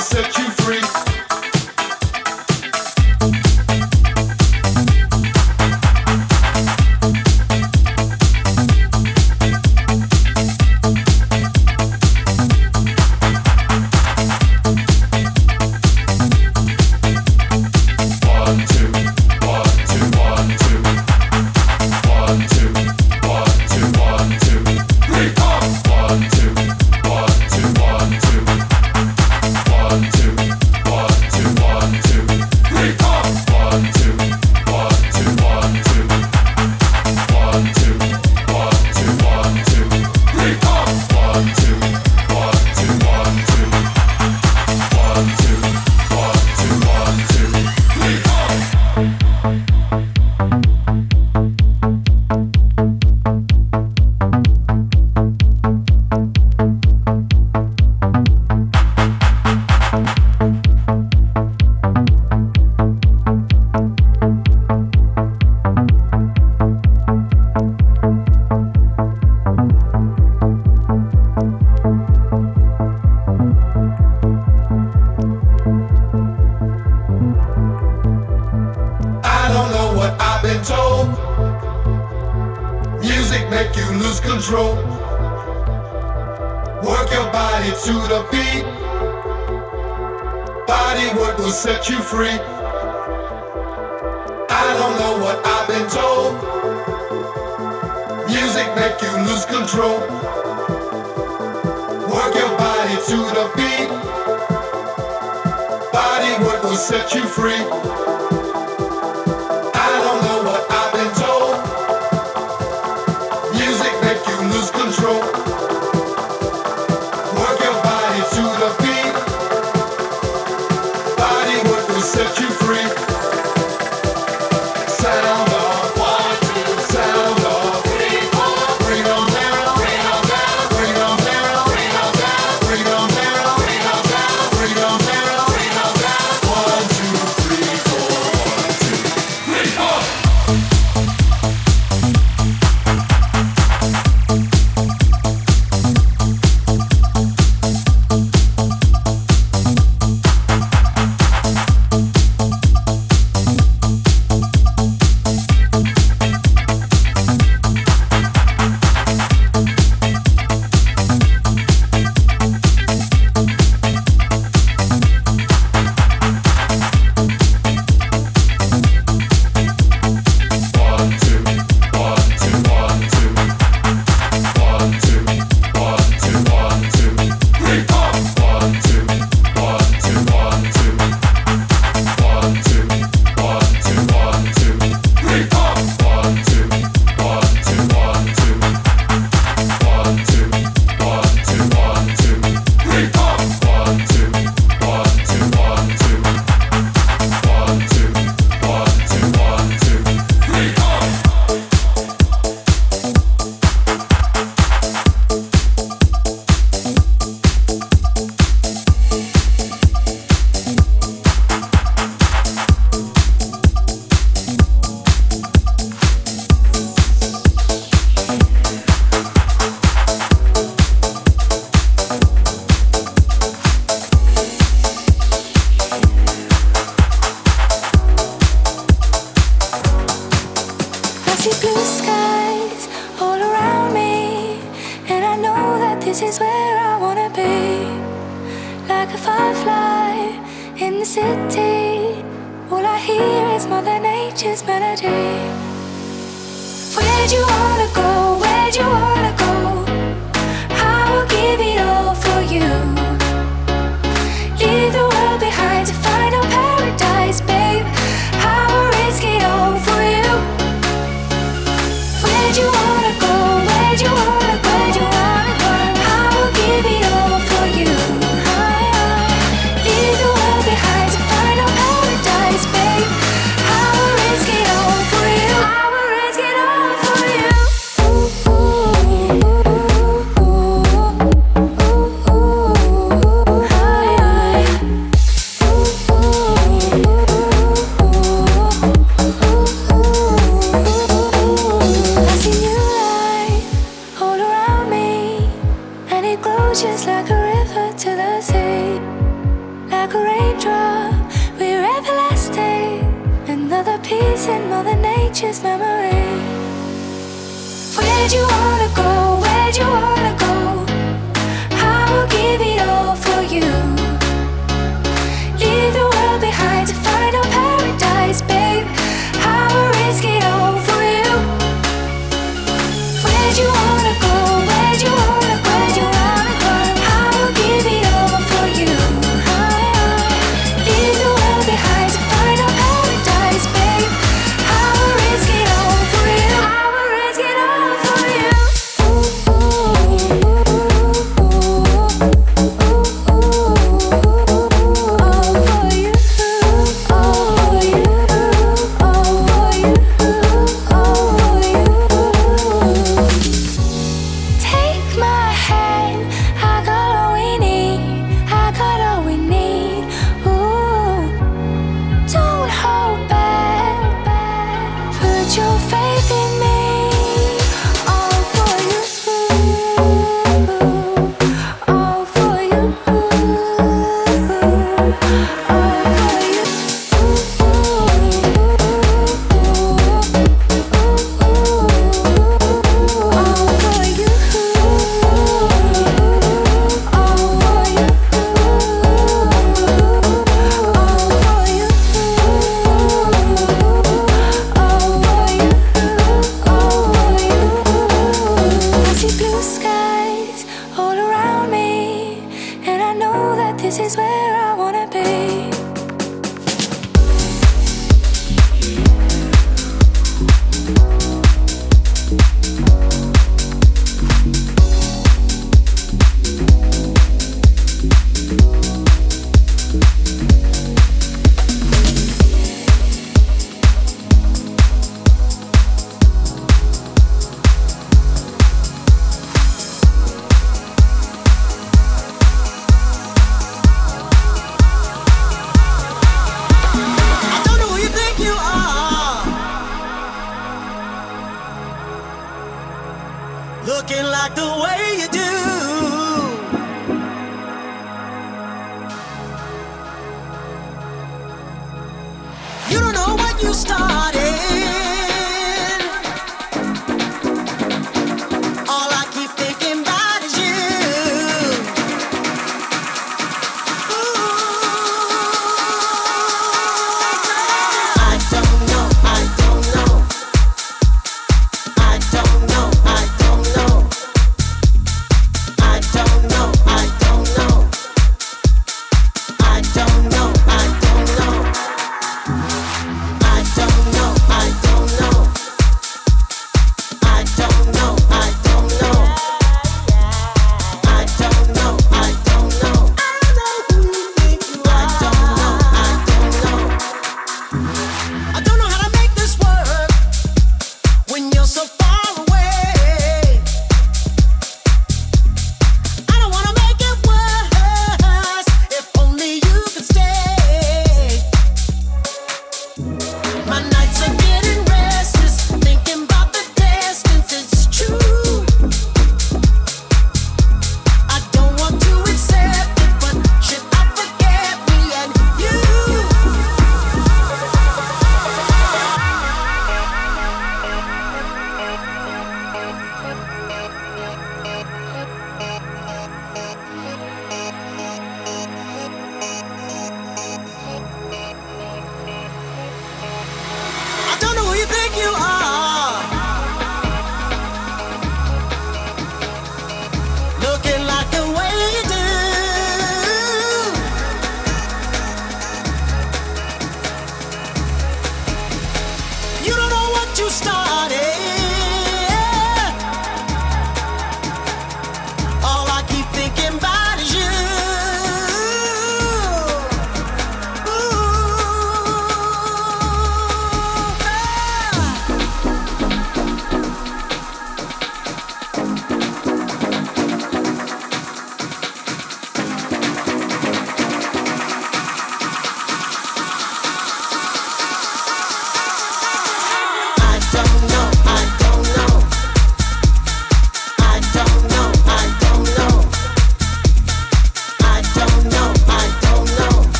set you free. to the beat. Body work will set you free. I don't know what I've been told. Music make you lose control. Where'd you wanna go? Where'd you wanna go? I will give you.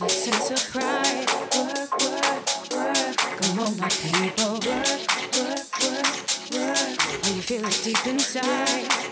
of sense of pride. Work, work, work. Come on, my people. Work, work, work, work. When you feel it deep inside.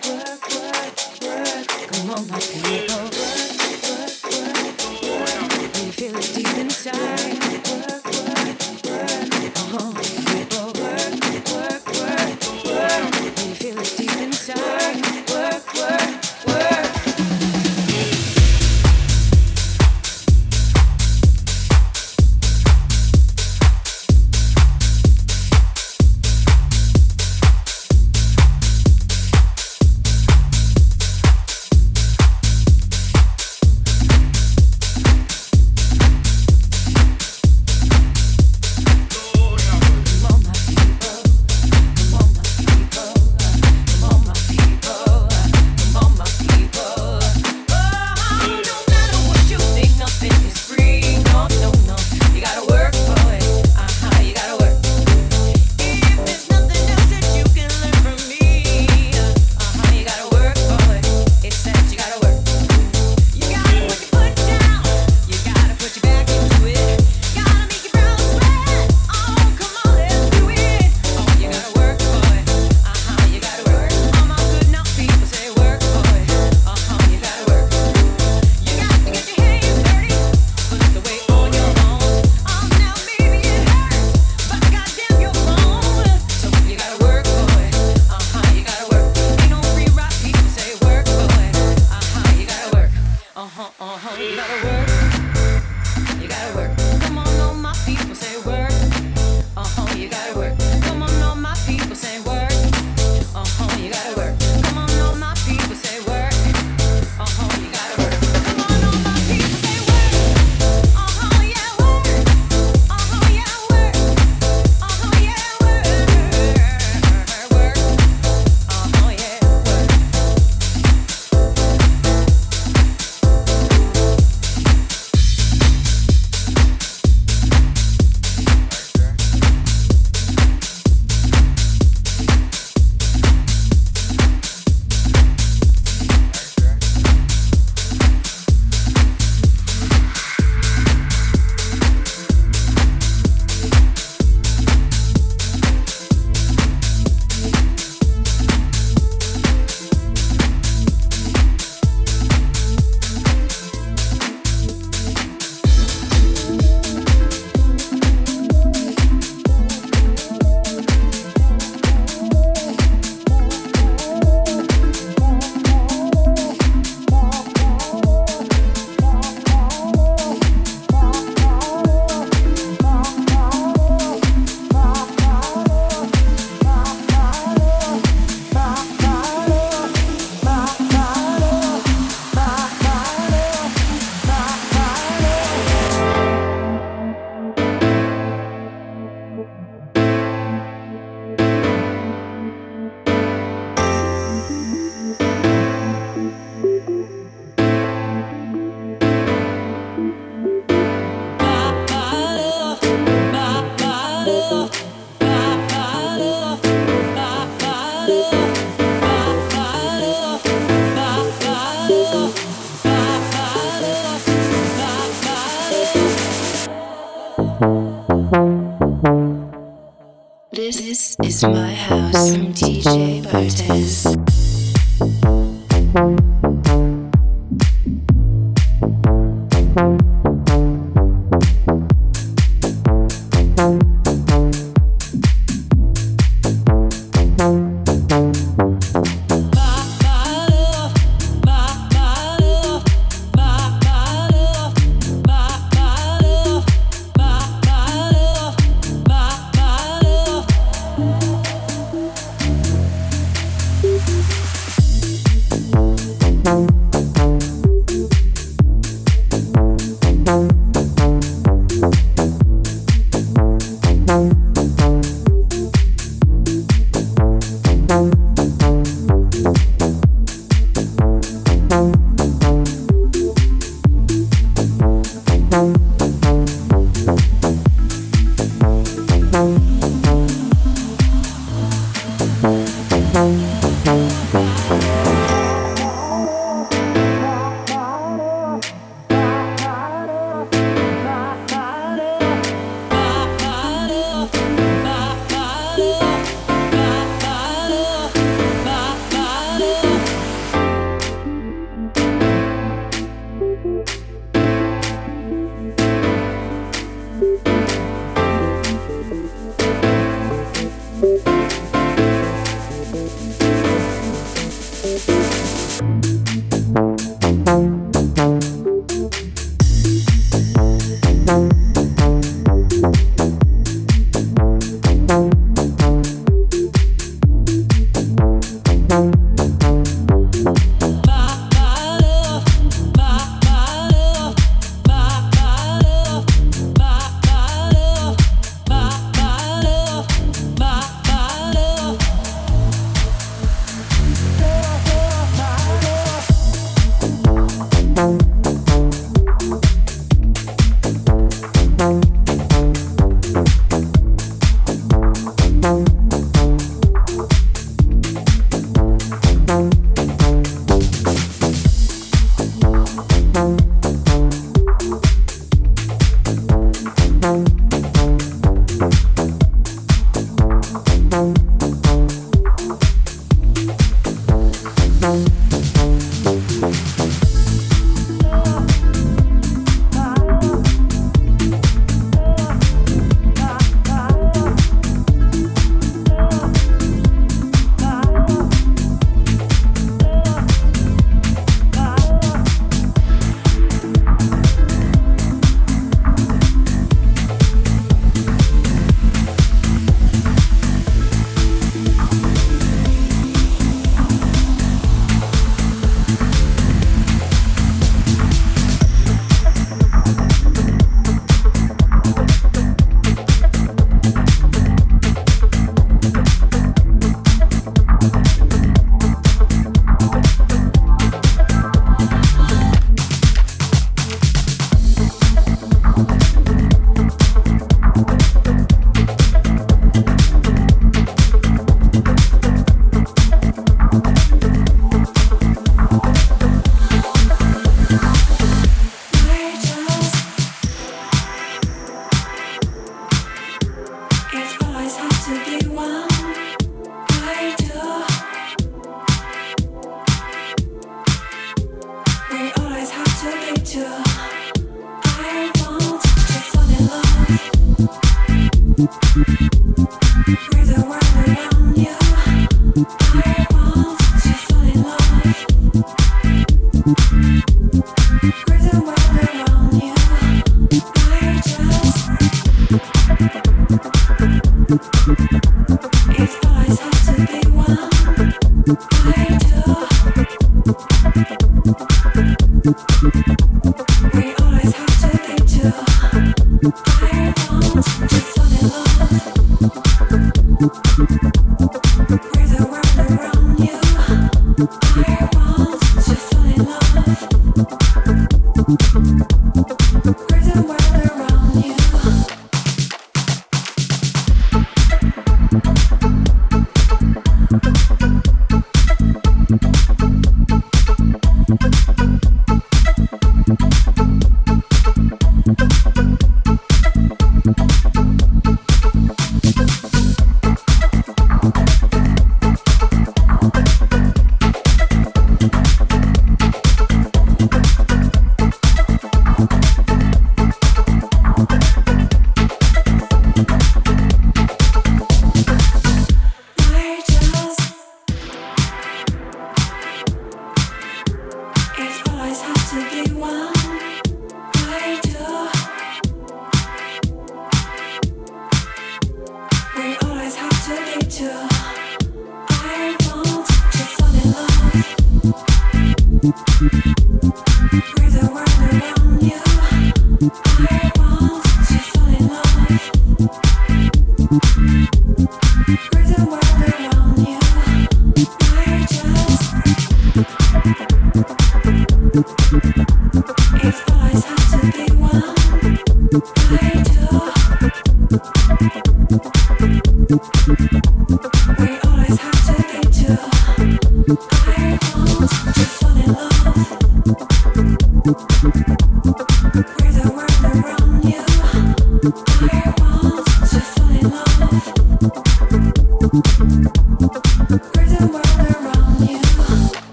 J.